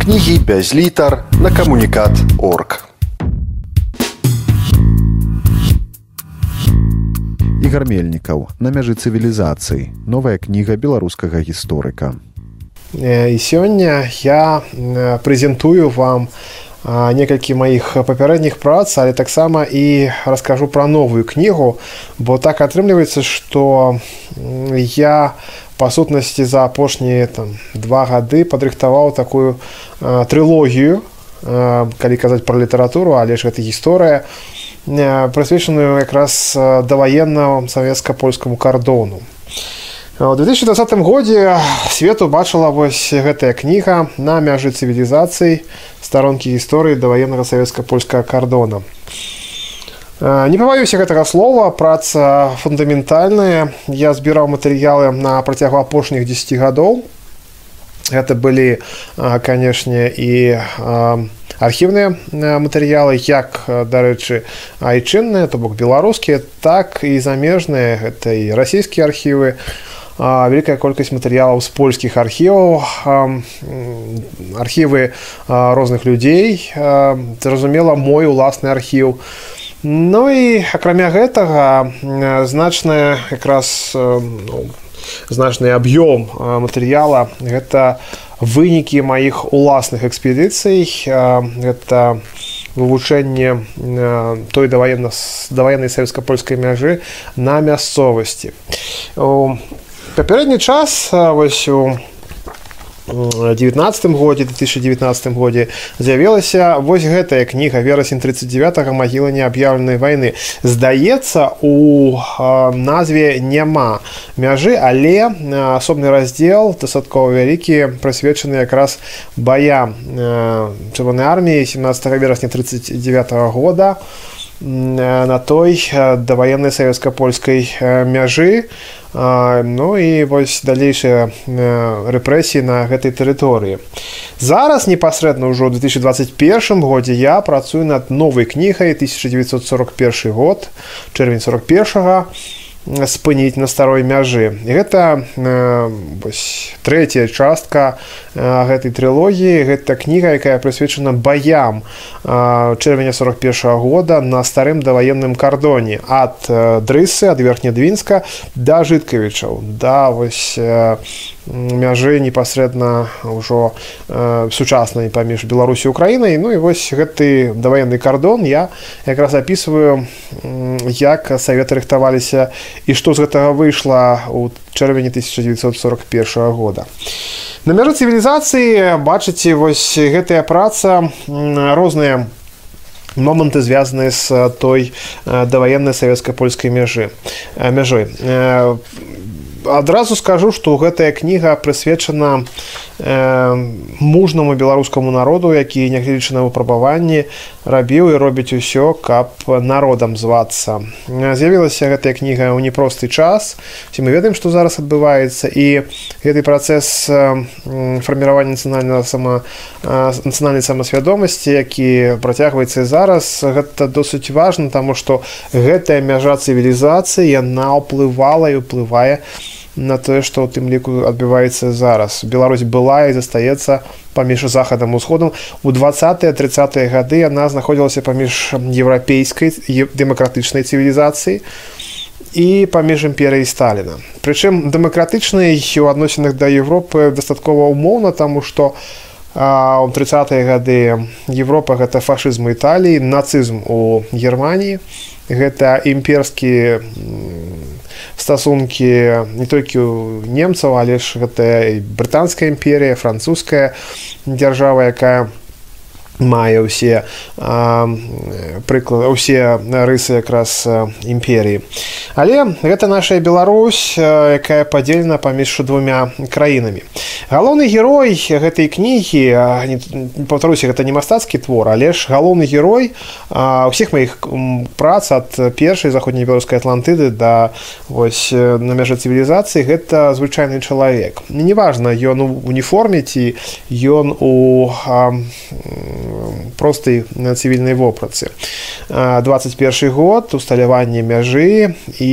кнігі без літар на камунікат орг. Ігар мельнікаў на мяжы цывілізацыі новая кніга беларускага гісторыка. І сёння я прэзентую вам некалькі маіх папярэдніх прац, але таксама і раскажу пра новую кнігу, бо так атрымліваецца, што я па сутнасці за апошнія два гады падрыхтаваў такую трылогію, калі казаць пра літаратуру, але ж гэта гісторыя, прысвечаную якраз даваеннаму савецка-польскаму кардону. У 2020 годзе свету бачыла вось гэтая кніга на мяжы цывілізацыі старонкі гісторыі да ваеннага савецка-польскага кардона. Не паваюся гэтага слова, праца фундаментальная. Я збіраў матэрыялы на працягу апошніх 10 гадоў. Гэта былі, канешне, і архіўныя матэрыялы, як, дарэчы, айчынныя, то бок беларускія, так і замежныя, гэта і расійскія архівы, вялікая колькасць матэрыялаў з польскіх архіваў архівы розных людзей зразумела мой уласны архіў Ну і акрамя гэтага значная якраз ну, значны аб'ём матэрыяла гэта вынікі маіх уласных экспедыцый. Гэта вывучэнне той даваенна даваеннай савецка-польскай мяжы на мясцовасці. Папярэдні час вось у 19 годзе 2019 годзе з'явілася вось гэтая кніга верасень 39 магіла неаб'яўленай вайны здаецца у назве няма мяжы але асобны раздзел дастаткова вялікі прысвечаны якраз баям чырвонай арміі 17 верасня 39 года на той даваеннай савецка-польскай мяжы у Ну і вось далейшыя рэпрэсіі на гэтай тэрыторыі. Зараз непасрэдна ўжо ў 2021 годзе я працую над новай кнігай 1941 год, чэрвень 41 спыніць на старой мяжы. І гэта вось, трэцяя частка гэтай трылогіі. Гэта кніга якая прысвечана баям чэрвеня 41 -го года на старым даваенным кардоне. Ад дрысы ад верхнядвінска да жыткавічаў да вось мяжы непасрэдна ўжо э, сучаснай паміж беларусі украінай. Ну і вось гэты даваенны кардон я якраз записываю як саветы рыхтаваліся і што з гэтага выйшла у чэрвені 1941 года. На мяжы цывілізацыі бачыце вось гэтая праца розныя моманты звязаныя з той даваеннай савецка-польскай мяжы мяжой адразу скажу што гэтая кніга прысвечана э, мужнаму беларускаму народу які нягледзячы на выпрабаванні рабіў і робіць усё каб народам звацца. З'явілася гэтая кніга ў непросты час ці мы ведаем што зараз адбываецца і гэты працэс фарміравання нацыянальнага сама нацыянальнай самасвядомасці які працягваецца зараз гэта досыць важна таму што гэтая мяжа цывілізацыі яна ўплывала і ўплывае на на тое што ў тым ліку адбіваецца зараз. Беларусь была і застаецца паміж захадам усходам у 20 30 гады яна знаходзілася паміж еўрапейскай дэмакратычнай цывілізацыі і паміж імперыяй сталіна. Прычым дэмакратычнай у адносінах да Европы дастаткова умоўна таму што у 30 гады Европа гэта фашызм італіі нацызм у германії гэта імперскі стасункі не толькі у немцаў але ж гэта брытанская імперія французская дзяржава якая мае ўсе прыклады усе рысы якраз імперіі але гэта наша Беларусь якая падзелена паміж двумя краінамі. Галоўны герой гэтай кнігі паўтаруся гэта не мастацкі твор але ж галоўны герой усіх маіх прац ад першай заходняй беларускай атлантыды да вось на мяжы цывілізацыі гэта звычайны чалавек. Неважна ён у уніформе ці ён у простай цывільнай вопрацы 21 год усталяванне мяжы і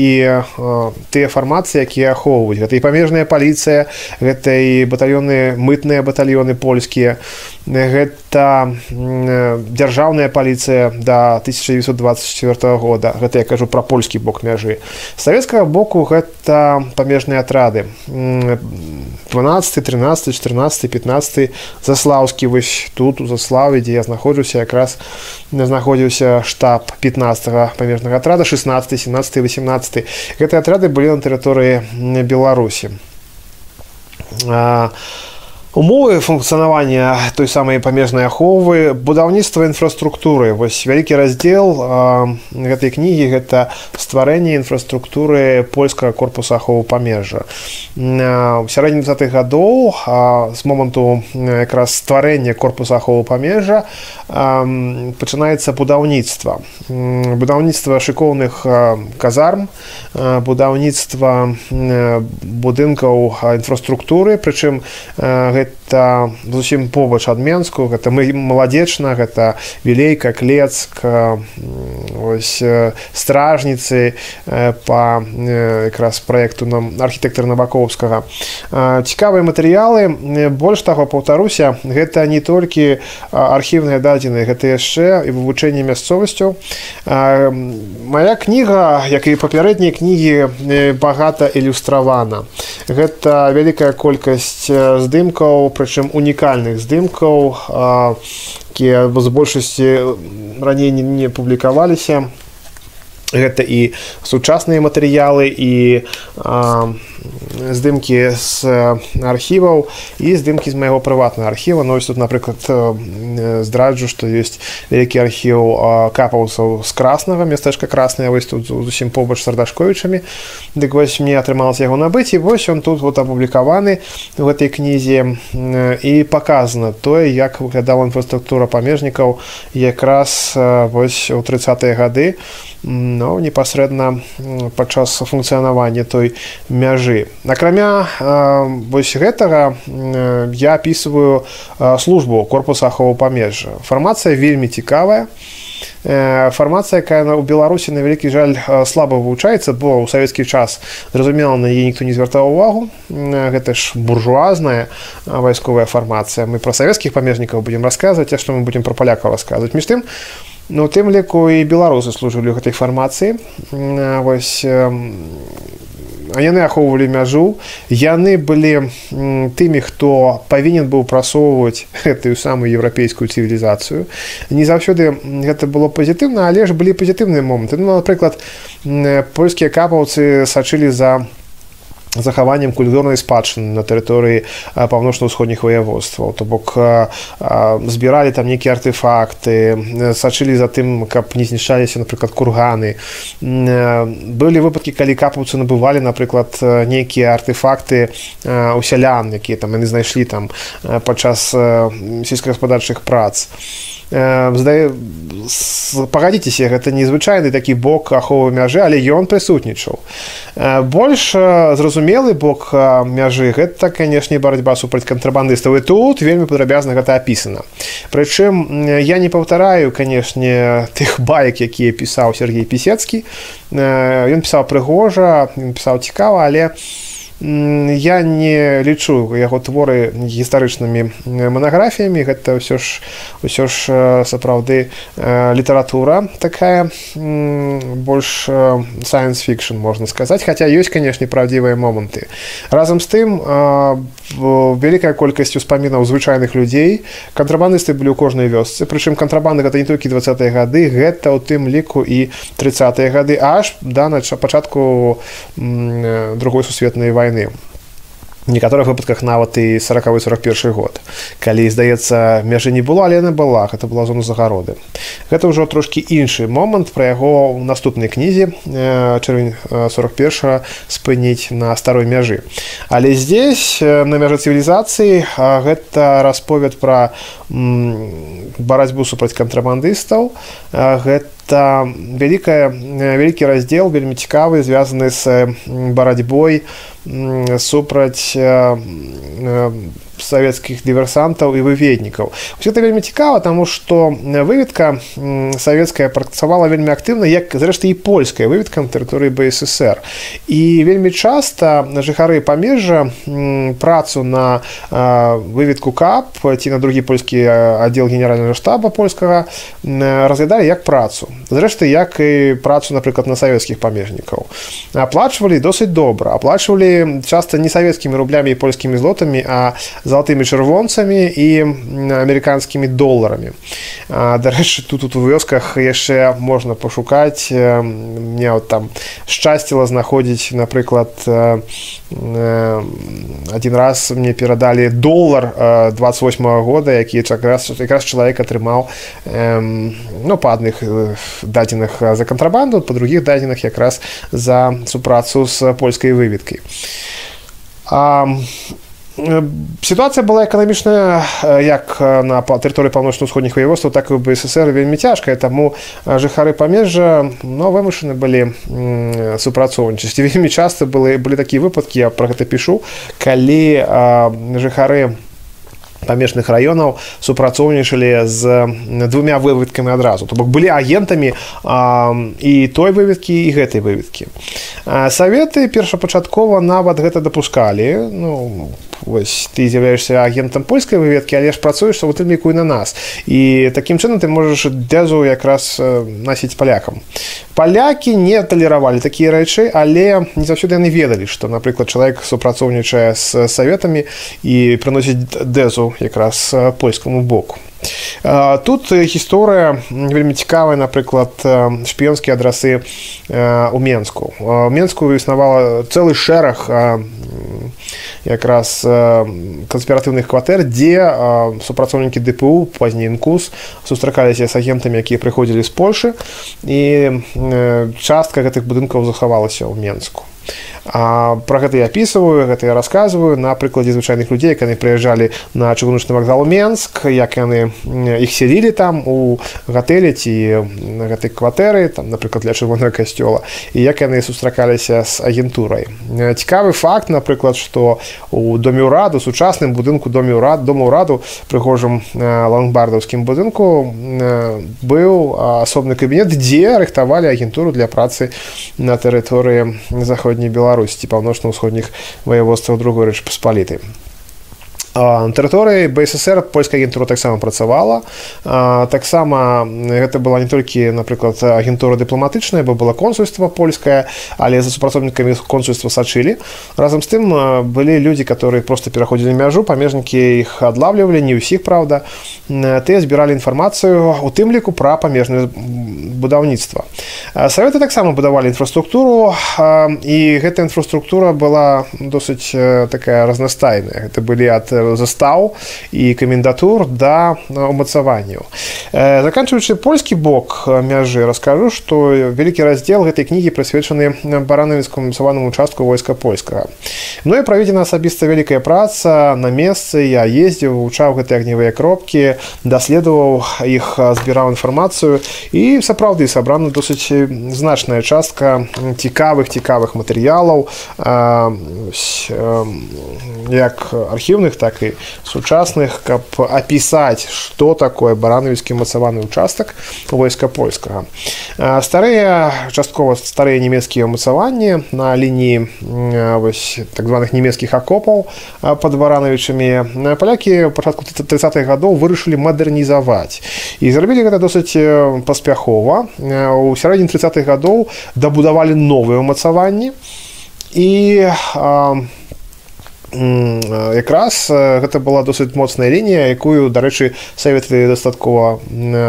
тыя фармацыі якія ахоўваюць. Гэта і памежная паліцыя гэта і батальёны мытныя батальёны польскія гэта дзяржаўная паліцыя да 1924 года. Гэта я кажу пра польскі бок мяжы. Савецкага боку гэта памежныя атрады 12 13 14 15 заслаўскі вось тут у заславе дзе я знаходжуся якраз знаходзіўся штаб 15 памежнага атрада 16 17 18 гэтыя атрады былі на тэрыторыі беларусі. А умовы функцыянавання той самай памежнай аховы будаўніцтва інфраструктуры. Вось вялікі раздзел гэтай кнігі гэта стварэнне інфраструктуры польскага корпуса ахову памежжа у сярэдні двадцатых гадоў з моманту якраз стварэння корпуса ахову памежжа пачынаецца будаўніцтва. Будаўніцтва шыкоўных казарм будаўніцтва будынкаў інфраструктуры прычым гэта гэта зусім побач ад менску гэта мы маладзечна гэта вілейка клецк ось стражніцы па якраз праекту нам архітэктар наваковскага цікавыя матэрыялы. Больш таго паўтаруся гэта не толькі архіўныя дадзеныя гэта яшчэ і вывучэнне мясцовасцю моя кніга як і папярэднія кнігі багата ілюстравана. Гэта вялікая колькасць здымкаў здымкаў прычым унікальных здымкаў якія з большасці раней не, публікаваліся. Гэта і сучасныя матэрыялы і а, здымкі з архіваў і здымкі з майго прыватнага архіва ну, тут напрыклад здраджу што ёсць вялікі архіў капаўцаў з краснага мястэчка краснае вось тут зусім побач з ардашковічамі дык вось мне атрымалася яго набыць і вось ён тут вот апублікаваны в гэтай кнізе і паказана тое як выглядала інфраструктура памежнікаў якраз вось у тридцатые гады ну, непасрэдна падчас функцыянавання той мяжы акрамя вось гэтага я опісваю службу корпуса ахову памежжа. Фармацыя вельмі цікавая. Фармацыя якая у беларусі на вялікі жаль слаба вывучаецца бо ў савецкі час зразумела на яе ніхто не звяртаў увагу. Гэта ж буржуазная вайсковая фармацыя. Мы пра савецкіх памежнікаў будзем расказваць а што мы будзем пра палякаў расказваць. Між тым Ну тым ліку і беларусы служылі гэтай фармацыі. Вось а яны ахоўвалі мяжу. Яны былі тымі хто павінен быў прасоўваць гэтую самую еўрапейскую цывілізацыю. Не заўсёды гэта было пазітыўна але ж былі пазітыўныя моманты. Ну напрыклад польскія капаўцы сачылі за захаваннем культурнай спадчыны на тэрыторыі паўночна-ўсходніх ваяводстваў. То бок збіралі там нейкія артефакты сачылі за тым каб не знішчаліся напрыклад курганы. Былі выпадкі калі капаўцы набывалі напрыклад нейкія артефакты у сялян якія там яны знайшлі там падчас сельскагаспадарчых прац. здае пагадзіцеся гэта незвычайны такі бок аховы мяжы але ён прысутнічаў больш зразумелы бок мяжы гэта канешне барацьба супраць кантрабандыстаў і тут вельмі падрабязна гэта апісана прычым я не паўтараю канешне тых баек якія пісаў Сергей пісецкі ён пісаў прыгожа пісаў цікава але у я не лічу яго творы гістарычнымі манаграфіямі. Гэта ўсё ж ўсё ж сапраўды літаратура такая больш science fiction можна сказаць. Хаця ёсць канешне правдзівыя моманты. Разам з тым вялікая колькасць успамінаў звычайных людзей. Кантрабандысты былі ў кожнай вёсцы. Прычым кантрабанды гэта не толькі двадцатые гады гэта ў тым ліку і тридцатые гады аж да на пачатку другой сусветнай войны войны. Некаторых выпадках нават і 40 41 год. Калі здаецца мяжы не было але на была гэта была зона загароды гэта ўжо трошки іншы момант. Пра яго ў наступнай кнізе чэрвень 41 спыніць на старой мяжы. Але здесь на мяжы цывілізацыі гэта расповед пра барацьбу супраць кантрабандыстаў. Гэта это вялікая вялікі раздзел вельмі цікавы звязаны з барацьбой супраць савецкіх дыверсантаў і выведнікаў все это вельмі цікава тому что выведка савецкая працавала вельмі актыўна як зрэшты і польская выведка на тэрыторыі бСр і вельмі часта жыхары памежжа працу на выведку кап ці на другі польскі аддзел генеральнага штаба польскага разглядалі як працу. Зрэшты як і працу напрыклад на савецкіх памежнікаў. Аплачвалі досыць добра. Аплачвалі часта не савецкімі рублямі і польскімі злотамі а залатымі чырвонцамі і амерыканскімі доларамі дарэчы тут тут у вёсках яшчэ можна пашукаць мне вот там шчасціла знаходзіць напрыклад один раз мне перадалі долар 28 -го года які якраз якраз чалавек атрымаў ну па адных дадзеных за кантрабанду па другіх дадзеных якраз за супрацу з польскай выведкай. А сітуацыя была эканамічная як на тэрыторыі паўночна-усходніх ваяводстваў так і бСр вельмі цяжкая таму жыхары памежжа но вымушаны былі супрацоўнічасці вельмі часта былі былі такія выпадкі я про гэта пішу калі жыхары памежных раёнаў супрацоўнічалі з двумя выведкамі адразу то бок былі агентамі і той выведкі і гэтай выведкі саветы першапачаткова нават гэта дапускалі ну вось ты з'яўляешься агентам польскай выведкі але ж працуеш у тым ліку і на нас. І такім чынам ты можаш дэзу якраз насіць палякам палякі не талеравалі такія рэчы але не заўсёды яны ведалі што напрыклад чалавек супрацоўнічае з саветамі і прыносіць дэзу якраз польскаму боку Тут гісторыя вельмі цікавая, напрыклад, шпіёнскія адрасы ў Менску. У Менску існавала цэлы шэраг якраз канспіратыўных кватэр, дзе супрацоўнікі ДПУ пазней інкус сустракаліся з агентамі, якія прыходзілі з Польшы і частка гэтых будынкаў захавалася ў Менску. А про гэта я опісваю гэта я рассказываю на прыкладзе звычайных людзей яны прыязджалі на чыгуначны вакзал Менск як яны іх селілі там у гатэлі ці на гэтай кватэры там напрыклад для чырвонага касцёла і як яны сустракаліся з агентурай. Цікавы факт напрыклад што у доме ўраду сучасным будынку доме ўрад дома ўраду прыгожым лангбардаўскім будынку быў асобны кабінет дзе рыхтавалі агентуру для працы на тэрыторыі заходняй беларусі беларусі ці паўночна-ўсходніх ваяводстваў другой рэч паспаліты на тэрыторыі бСр польская агентура таксама працавала. Таксама гэта была не толькі напрыклад агентура дыпламатычная бо была консульства польская але за супрацоўнікамі консульства сачылі. Разам з тым былі людзі которые просто пераходзілі мяжу памежнікі іх адлавлівалі не ўсіх праўда. Ты збіралі інфармацыю у тым ліку пра памежнае будаўніцтва. Саветы таксама будавалі інфраструктуру і гэта інфраструктура была досыць такая разнастайная. Гэта былі ад застаў і камендатур да умацаванняў. Заканчваючы польскі бок мяжы раскажу, што вялікі раздзел гэтай кнігі прысвечаны баранавіцкаму мусаванаму участку войска польскага. Ну і праведзена асабіста вялікая праца на месцы я ездзіў, вывучаў гэтыя агневыя кропкі, даследаваў іх збіраў інфармацыю і сапраўды сабрана досыць значная частка цікавых цікавых матэрыялаў як архіўных так так і сучасных каб апісаць что такое баранавіцкі мацаваны участак войска польскага. Старыя часткова старыя нямецкія ўмацаванні на лініі вось так званых нямецкіх акопаў под баранавічамі палякі пачатку 30-х гадоў вырашылі мадэрнізаваць. І зрабілі гэта досыць паспяхова. У сярэдзіне 30-х гадоў дабудавалі новыя ўмацаванні і у якраз гэта была досыць моцная лінія якую дарэчы саветы дастаткова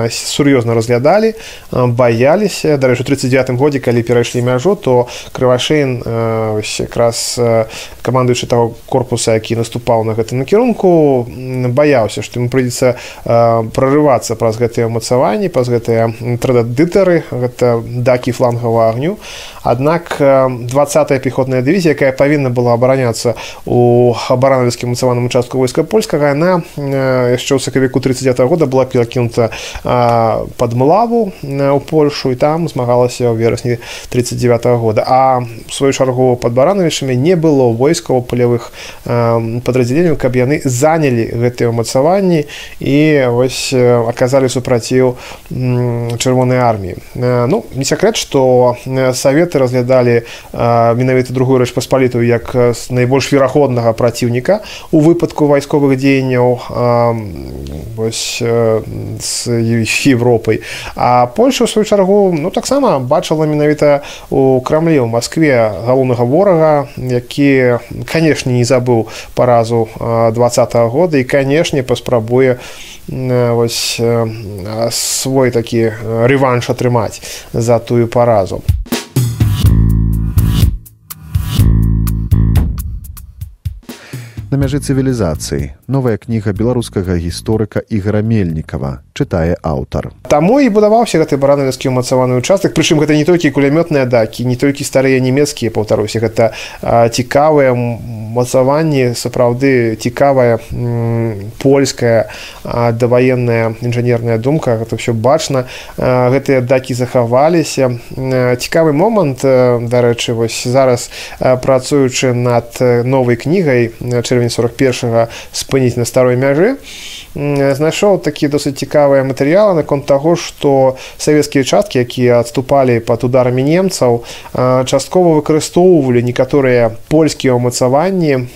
сур'ёзна разглядалі баяліся. Дарэчы 39 годзе калі перайшлі мяжу то крывашейн якраз камандуючы таго корпуса які наступаў на гэтым накірунку баяўся што ему прыйдзецца прорывацца праз гэтыя ўмацаванні праз гэтыя трададытары гэта дакі флангава агню. Аднак 20 пехотная дывізія якая павінна была абараняцца у баранавіцкім мацаваным участку войска польскага яна яшчэ ў сакавіку 39 года была перакінута под млаву у польшу і там змагалася ў верасні 39 -го года. А сваю чаргу под баранавічамі не было войскаў палявых падраздзяленняў каб яны занялі гэтыя ўмацаванні і вось аказалі супраціў чырвонай арміі ну не сакрэт што саветы разглядалі менавіта другую рэч паспалітую як найбольш вераходнага праціўніка у выпадку вайсковых дзеянняў з Европай а Польша ў сваю чаргу ну таксама бачыла менавіта у крамле ў Маскве галоўнага ворага які канешне не забыў паразу два года і канешне паспрабуе вось свой такі рэванш атрымаць за тую паразу. На мяжы цывілізацыі. Новая кніга беларускага гісторыка ігора мельнікова чытае аўтар. Таму і будаваўся гэты баранавецкі ўмацаваны участак прычым гэта не толькі кулямётныя дакі не толькі старыя нямецкія паўтаруся гэта цікавыя мацаванні сапраўды цікавая польская даваенная інжынерная думка гэта ўсё бачна. Гэтыя дакі захаваліся. Цікавы момант дарэчы вось зараз працуючы над новай кнігай чэрвень 41 спыніць на старой мяжы знайшоў такі досыць цікавыя матэрыялы наконт таго што савецкія часткі якія адступалі пад ударамі немцаў часткова выкарыстоўвалі некаторыя польскія ўмацаванні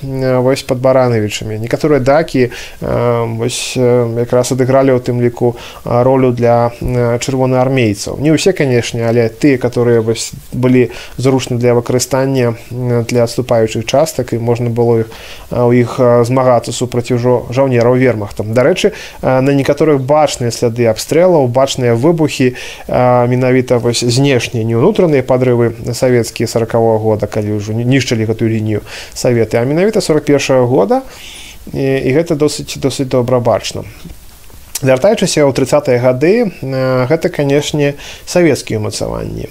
вось пад баранавічамі некаторыя дакі вось якраз адыгралі ў тым ліку ролю для чырвонаармейцаў. Не ўсе канешне але тыя которые вось былі зручны для выкарыстання для адступаючых частак і можна было іх у іх змагацца супраць ужо жаўнераў вермахтам. Да дарэчы на некаторых бачныя сляды абстрэлаў бачныя выбухі менавіта вось знешнія не ўнутраныя падрывы савецкія сорокового года калі ўжо нішчылі гэтую лінію саветы а менавіта 41 -го года. І, і гэта досыць досыць добра бачна вяртаючыся ў 30 гады гэта канешне савецкія ўмацаванні.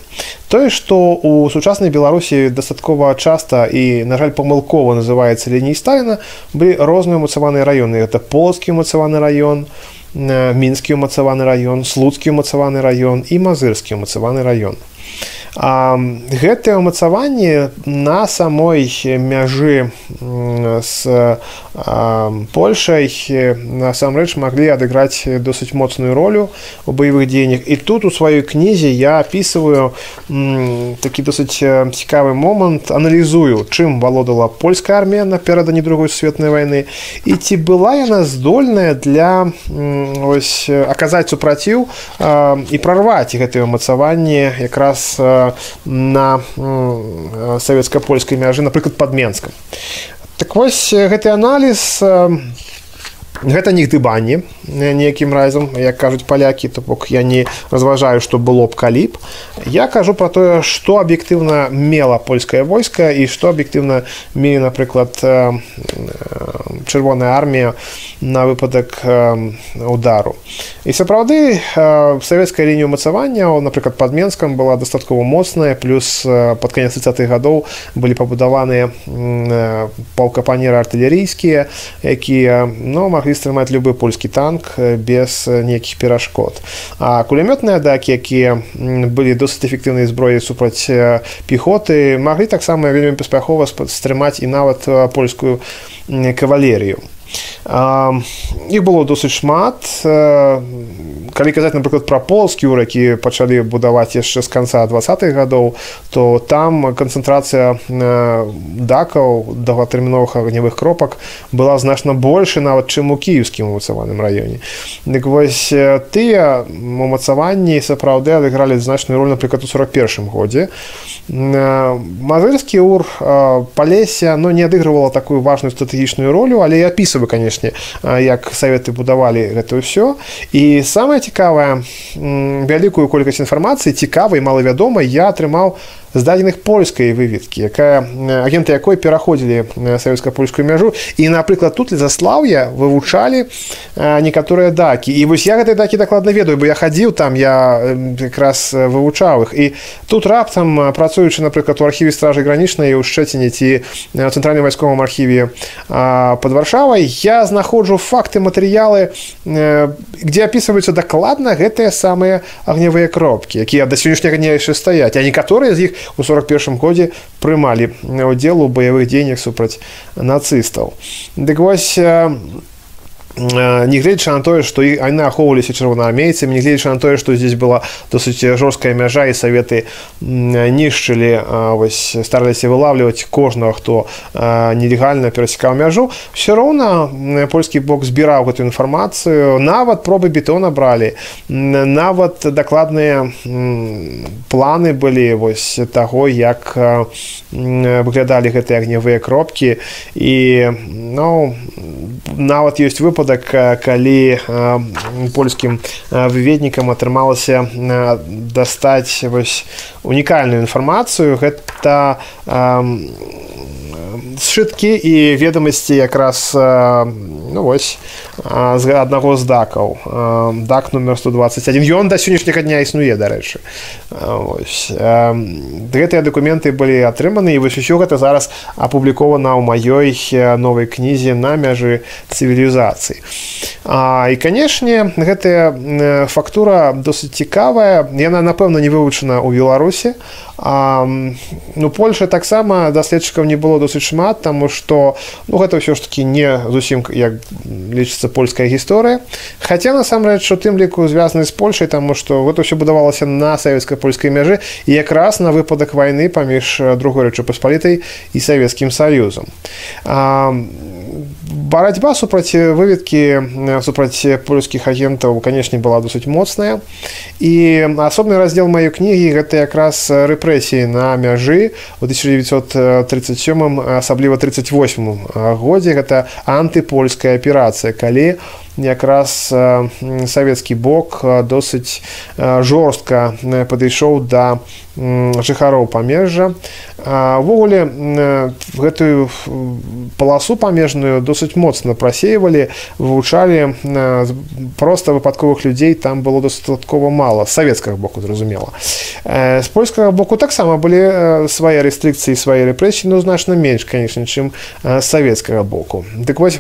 Тое што у сучаснай беларусі дастаткова часта і на жаль памылкова называецца ліній сталіна былі розныя ўмацаваныя раёны. Это полскі ўмацаваны раён мінскі ўмацаваны раён слуцкі ўмацаваны раён і мазырскі ўмацаваны раён гэтыя ўмацаванні на самой мяжы з польшай насамрэч маглі адыграць досыць моцную ролю у баявых дзеяннях. І тут у сваёй кнізе я опісываю такі досыць цікавы момант аналізую чым валодала польская армія напердані другой сусветнай вайны і ці была яна здольная для ось аказаць супраціў і прарваць гэтыя ўмацаванні якраз у на савецка-польскай мяжы напрыклад под менскам так вось гэты аналіз гэта не дыбанні неякім разам. Як кажуць палякі то бок я не разважаю што было б калі б. Я кажу про тое што аб'ектыўна мела польскае войска і што аб'ектыўна мелі напрыклад чырвоная армія на выпадак удару. І сапраўды савецкая лінія ўмацавання напрыклад под менскам была дастаткова моцная плюс под канец 30-х гадоў былі пабудаваныя паўкапанеры артылерійскія якія ну маглі маглі стрымаць любы польскі танк без нейкіх перашкод а кулямётныя дакі якія былі досыць эфектыўнай зброі супраць пехоты маглі таксама вельмі паспяхова стрымаць і нават польскую кавалерію іх было досыць шмат. Калі казаць напрыклад пра полскі ўракі пачалі будаваць яшчэ з канца двадцатых гадоў то там канцэнтрацыя дакаў доўгатэрміновых агнявых кропак была значна больше нават чым у кіеўскім умацаваным раёне. Дык вось тыя умацаванні сапраўды адыгралі значную роль напрыклад у 41 годзе. Мазырскі ур палесе но не адыгрывала такую важную стратэгічную ролю але я опісываю канешне як саветы будавалі гэта ўсё. І самае цікавае вялікую колькасць інфармацыі цікавай малавядомай я атрымаў здадзеных польскай выведкі якая агенты якой пераходзілі савецка-польскую мяжу і напрыклад тут заслаўя вывучалі некаторыя дакі. І вось я гэтай дакі дакладна ведаю бо я хадзіў там я якраз вывучаў іх. І тут раптам працуючы напрыклад у архіве стражы гранічнай у шчэціне ці цэнтральным вайсковым архіве под варшавай я знаходжу факты матэрыялы где опісваюцца дакладна гэтыя самыя агнявыя кропкі якія да сённяшняга дня яшчэ стаяць а некаторыя з іх у 41 годзе прымалі удзел у баявых дзеяннях супраць нацыстаў. Дык вось негледзячы на тое што і яны ахоўваліся чырвонаармейцамі негледзячы на тое што здесь была досыць жорсткая мяжа і саветы нішчылі вось стараліся вылавліваць кожнага хто нелегальна перасекаў мяжу все роўна польскі бок збіраў гэтую інфармацыю нават пробы бетона бралі нават дакладныя планы былі вось таго як выглядалі гэтыя агнявыя кропкі і ну нават ёсць выпадак калі польскім выведнікам атрымалася дастаць вось унікальную інфармацыю гэта сшыткі і ведамасці якраз ну, вось з аднаго з дакаў. Дак номер 121 ён да сённяшняга дня існуе дарэчы. Гэтыя дакументы былі атрыманы і вось усё гэта зараз апублікована ў маёй новай кнізе на мяжы цывілізацыі. І канешне гэтая фактура досыць цікавая. Яна напэўна не вывучана ў беларусі а ну польша таксама даследчыкаў не было досыць шмат таму што ну гэта ўсё ж таки не зусім як лічыцца польская гісторыя. Хаця насамрэч у тым ліку звязаны з польшай таму што гэта ўсё будавалася на савецкай польскай мяжы і якраз на выпадак вайны паміж другой рэчы паспалітай і савецкім саюзам. А барацьба супраць выведкі супраць польскіх агентаў канешне была досыць моцная і асобны раздзел маёй кнігі гэта якраз рэпрэсіі на мяжы у 1937 асабліва 38 годзе гэта антыпольская аперацыя калі якраз савецкі бок досыць жорстка падышоў да жыхароў памежжа. Ввогуле гэтую паласу памежную досыць моцна прасеивалі вывучалі просто выпадковых людзей там было дастаткова мала савецкага боку зразумела. З польскага боку таксама былі свае рэстрыкцыі свае рэпрэсіі ну значна менш конечно чым савецкага боку. Дык вось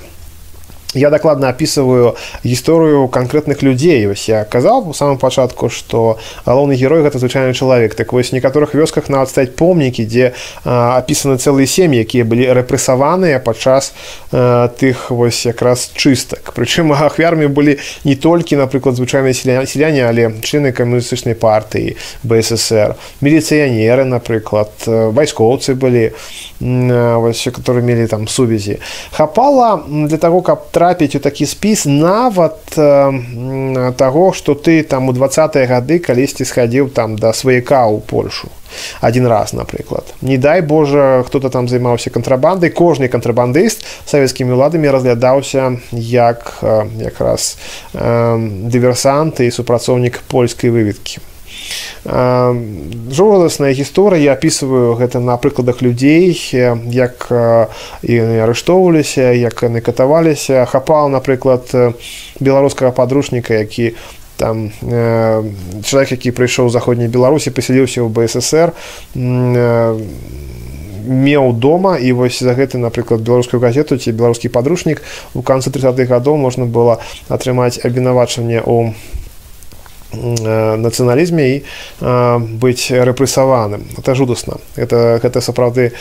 я дакладна опісываю гісторыю канкрэтных людзей вось я казаў у самом пачатку что галоўны герой гэта звычайны чалавек так вось некаторых вёсках нават стаць помнікі дзе апісаны цэлыя сем'і якія былі рэпрэсаваныя падчас тых вось якраз чыстак прычым ахвярмі былі не толькі напрыклад звычайныя селяне але чыны камуністычнай партыі бСр міліцыянеры напрыклад вайскоўцы былі вось которые мелі там сувязі хапала для того каб трапіць у такі спіс нават э, таго што ты там у двадцатыя гады калісьці схадзіў там да сваяка ў польшу. Один раз напрыклад не дай божа хто-то там займаўся кантрабандай кожны кантрабандыст савецкімі ўладамі разглядаўся як э, якраз э, дыверсанты і супрацоўнік польскай выведкі жудасная гісторыя я опісываю гэта на прыкладах людзей як яны арыштоўваліся як яны катаваліся. Хапал напрыклад беларускага падручніка які там э, чалавек які прыйшоў заходняй беларусі пасяліўся ў бСр э, меў дома і вось за гэты напрыклад беларускую газету ці беларускі падручнік у канцы 30-х гадоў можна было атрымаць абвінавачанне ў нацыяналізме і быць рэпрэсаваным это жудасна это гэта сапраўды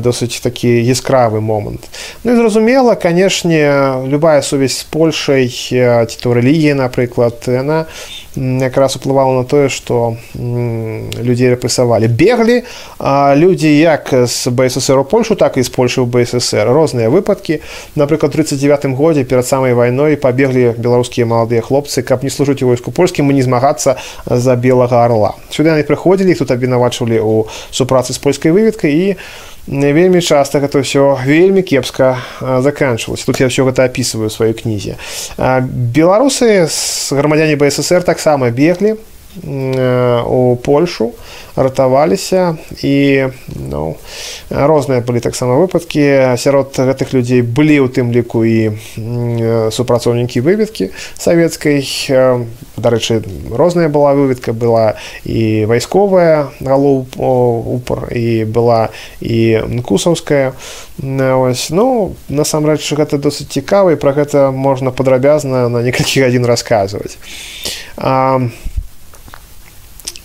досыць такі яскравы момант ну і зразумела канешне любая сувязь з польшай ці то рэлігія напрыклад яна не якраз уплывала на тое што людзей рэпрэсавалі беглі людзі як з бСр у польшу так і з польшы ў бСр розныя выпадкі напрыклад 39 годзе перад самай вайной пабеглі беларускія маладыя хлопцы каб не служыць у войску польскім мы не змагацца за белага арла сюды яны прыходзілі тут абвінавачвалі ў супрацы з польскай выведкай і вельмі часта гэта ўсё вельмі кепска заканчвалася. Тут я ўсё гэта опісываю сваёй кнізе. Беларусы з грамадзяне бСр таксама беглі у польшу ратаваліся і ну, розныя былі таксама выпадкі. Сярод гэтых людзей былі ў тым ліку і супрацоўнікі выведкі савецкай. Дарэчы розная была выведка. Была і вайсковая галоў упор і была і кусаўская ось ну насамрэч гэта досыць цікава і пра гэта можна падрабязна на некалькі гадзін расказваць. А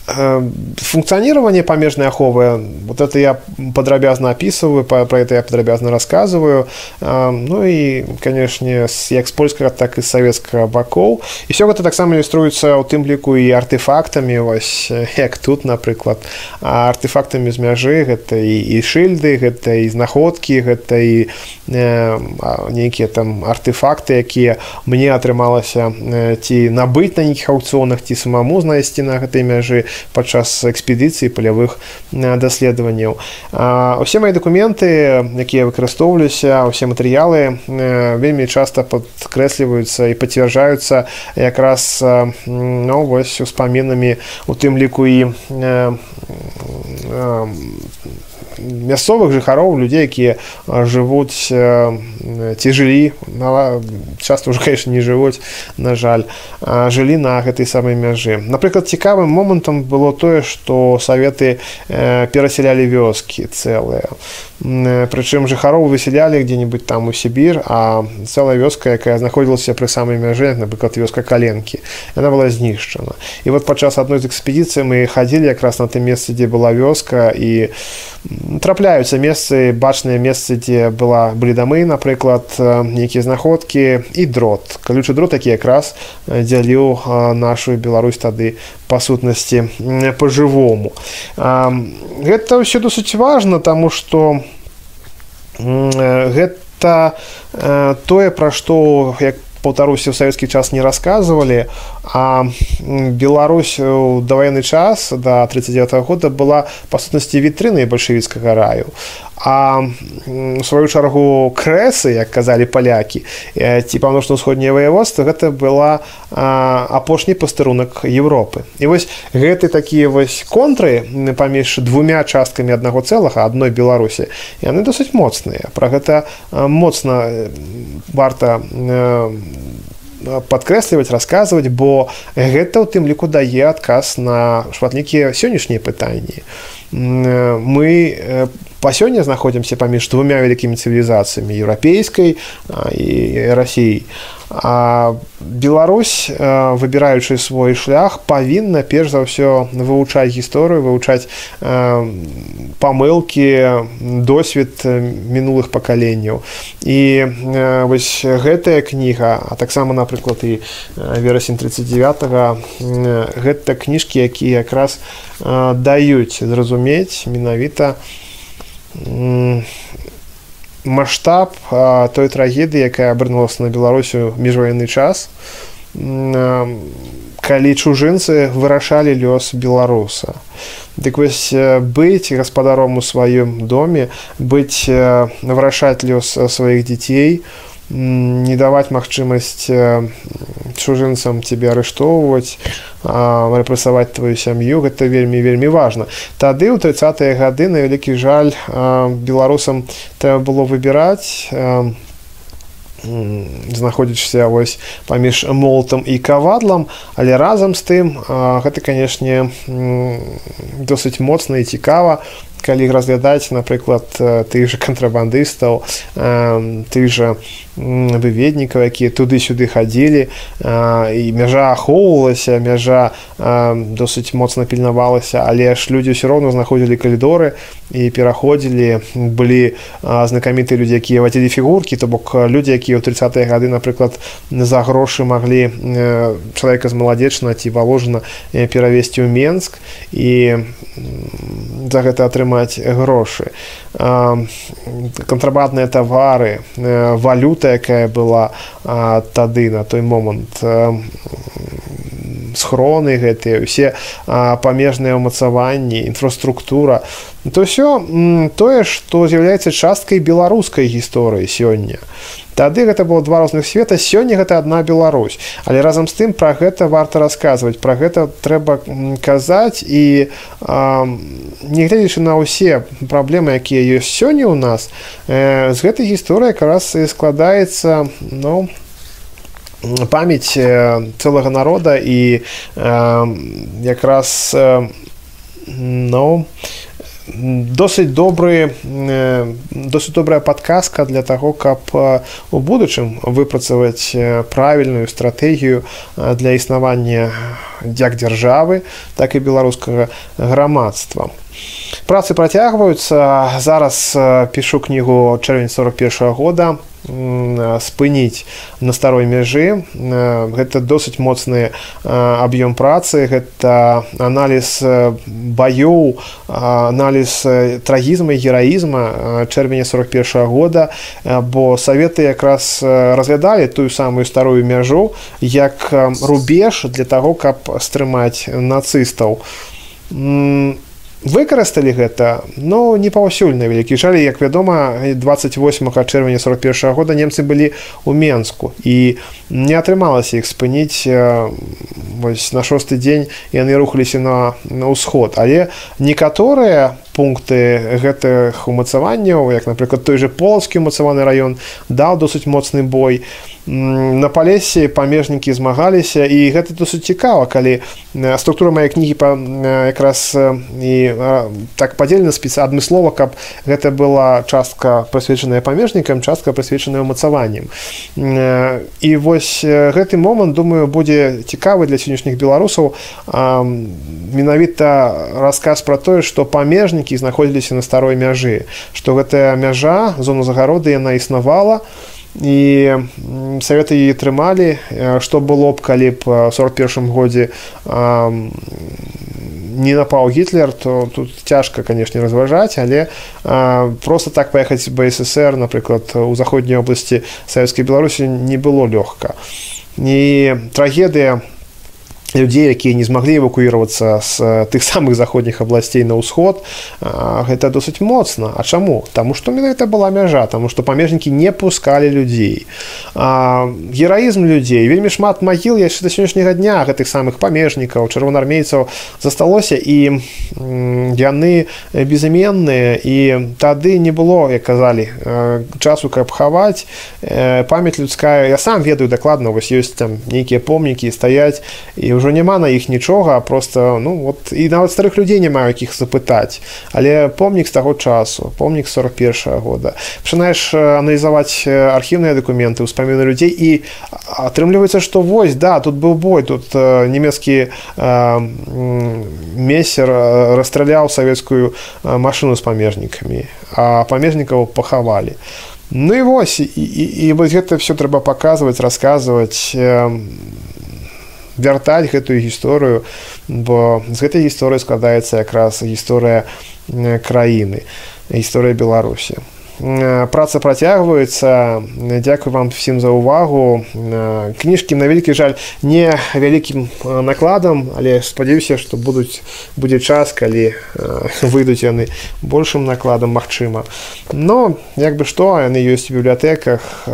функционирование помежной аховы, вот это я подробязно описываю, про это я подробязно рассказываю. Ну и, конечно, як с польскага, так и с советскага бакоў. І все гэта таксама ілюструецца ў тым ліку і артефактамі, вось як тут, напрыклад, артефактамі з мяжы, гэта і, і шыльды, гэта і знаходкі, гэта і э, нейкія там артефакты, якія мне атрымалася ці набыць на нейкіх аўкцыёнах, ці самому знайсці на гэтай мяжы падчас экспедыцыі палявых даследаванняў. Усе мои документы якія выкарыстоўваліся усе матэрыялы вельмі часта падкрэсліваюцца і пацвярджаюцца якраз ну вось успамінамі у тым ліку і мясцовых жыхароў людзей якія жывуць ці жылі часто уже конечно не жывуць на жаль. Жылі на гэтай самай мяжы напрыклад цікавым момантам было тое што саветы перасялялі вёскі цэлыя прычым жыхароў высялялі где-нибудь там у сібір а цэлая вёска якая знаходзілася пры самай мяжы напрыклад вёска каленкі она была знішчана і вот падчас адной з экспедыцыі мы хадзілі якраз на тым месцы дзе была вёска і трапляюцца месцы бачныя месцы дзе была былі дамы напрыклад нейкія знаходкі і дрот. Калючы дрот які якраз дзяліў нашу Беларусь тады па сутнасці по-жывому гэта ўсё досыць важна таму што гэта тое пра што як паўтаруся ў савецкі час не расказвалі а Беларусь у даваенны час до 39 -го года была па сутнасці вітрыны бальшавіцкага раю. А у сваю чаргу крэсы як казалі палякі ці паўночна-ўсходняе ваяводства гэта была апошні пастарунак Европы і вось гэты такія вось контры паміж двумя часткамі аднаго цэлага адной беларусі яны досыць моцныя. Пра гэта моцна варта падкрэсліваць расказваць бо гэта ў тым ліку дае адказ на шматлікія сённяшнія пытанні. Мы па сёння знаходзімся паміж двумя вялікімі цывілізацыямі еўрапейскай і рассіяй А Беларусь, выбіраючы свой шлях, павінна перш за ўсё вывучаць гісторыю, вывучаць памылкі, досвед мінулых пакаленняў. І вось гэтая кніга, а таксама, напрыклад, і верасень 39 гэта кніжкі, якія якраз даюць зразумець менавіта маштаб той трагедыі якая абрынулася на беларусю міжваенны час. Калі чужынцы вырашалі лёс беларуса. Дык вось быць гаспадаром у сваём доме быць вырашаць лёс сваіх дзяцей у не даваць магчымасць чужынцам тебе арыштоўваць рэпрэсаваць твою сям'ю гэта вельмі вельмі важна тады ў тридцатые гады на вялікі жаль беларусам трэба было выбіраць знаходзішся вось паміж молотам і кавадлам але разам з тым гэта канешне досыць моцна і цікава калі разглядаць напрыклад тых же кантрабандыстаў тых же выведнікаў якія туды-сюды хадзілі і мяжа ахоўвалася мяжа досыць моцна пільнавалася але ж людзі ўсё роўна знаходзілі калідоры і пераходзілі былі знакамітыя людзі якія вадзілі фігуркі то бок людзі якія ў 30 гады напрыклад за грошы маглі чалавека з маладзечна ці валожана перавесці ў менск. І за гэта атрымаць грошы. Кантрабандныя тавары валюта якая была тады на той момант схроны гэтыя усе памежныя ўмацаванні інфраструктура то ўсё тое што з'яўляецца часткай беларускай гісторыі сёння. Тады гэта было два розных света сёння гэта одна Беларусь. Але разам з тым про гэта варта расказваць про гэта трэба казаць. І негледзячы на ўсе праблемы якія ёсць сёння у нас э, з гэтай гісторыі якраз і складаецца ну памяць э, цэлага народа. І э, якраз э, ну досыць добры досыць добрая падказка для таго каб у будучым выпрацаваць правільную стратэгію для існавання як дзяржавы так і беларускага грамадства. Працы працягваюцца. Зараз пішу кнігу чэрвень 41 -го года спыніць на старой мяжы. Гэта досыць моцны аб'ём працы. Гэта аналіз баёў аналіз трагізма гераізма чэрвеня 41 -го года. Бо саветы якраз разглядалі тую самую старую мяжу як рубеж для таго каб стрымаць нацыстаў выкарысталі гэта но не паўсюль на вялікі жаль. Як вядома 28 чэрвеня 41 года немцы былі у менску. І не атрымалася іх спыніць вось на шосты дзень яны рухаліся на на ўсход. Але некаторыя пункты гэтых умацаванняў як напрыклад той же полацкі умацаваны раён даў досыць моцны бой. На палесе памежнікі змагаліся і гэта досыць цікава калі структура мае кнігі па якраз і так падзелена спіса адмыслова каб гэта была частка прысвечаная памежнікам частка прысвечаная умацаваннем і вось гэты момант думаю будзе цікавы для сённяшніх беларусаў. Менавіта расказ пра тое што памежнікі які знаходзіліся на старой мяжы што гэтая мяжа зону загароды яна існавала і саветы яе трымалі што было б калі б 41 годзе не напаў гітлер то тут цяжка канешне разважаць але а, просто так паехаць бСр напрыклад у заходняй обласці савецкай беларусі не было лёгка. І трагедыя у людзей якія не змаглі эвакуіравацца з тых самых заходніх абласцей на ўсход гэта досыць моцна А чаму Таму што менавіта была мяжа таму што памежнікі не пускалі людзей гераізм людзей вельмі шмат магіл яшчэ да сённяшняга дня гэтых самых памежнікаў чырвонаармейцаў засталося і яны безыменныя і тады не было як казалі часу каб хаваць. Памяць людская я сам ведаю дакладна вось ёсць там нейкія помнікі стаяць і ўжо няма на іх нічога просто ну вот і нават старых людзей не маю якіх запытаць. Але помнік з таго часу помнік 41 -го года. Пачынаеш аналізаваць архіўныя дакументы ўспаміны людзей і атрымліваецца што вось да тут быў бой тут нямецкі мессер расстраляў савецкую машыну з памежнікамі а памежнікаў пахавалі. Ну і вось і, і, і вось гэта все трэба паказваць расказваць вяртаць гэтую гісторыю бо з гэтай гісторыі складаецца якраз гісторыя краіны гісторыя беларусі праца працягваецца. Дзякую вам всім за ўвагу кніжкі на вялікі жаль не вялікім накладам але спадзяюся што будуць будзе час калі выйдуць яны большым накладам магчыма. Но як бы што яны ёсць у бібліятэках.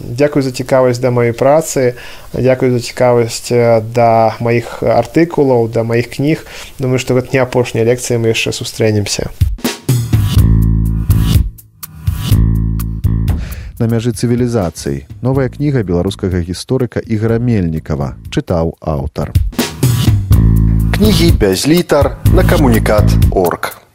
Дзякую за цікавасць да маёй працы дзякую за цікавасць да маіх артыкулаў да маіх кніг. Думаю што гэта не апошняя лекцыя мы яшчэ сустрэнемся на мяжы цывілізацый. Новая кніга беларускага гісторыка ігра мельнікава. Чытаў аўтар. Кнігі без літар на камунікат орг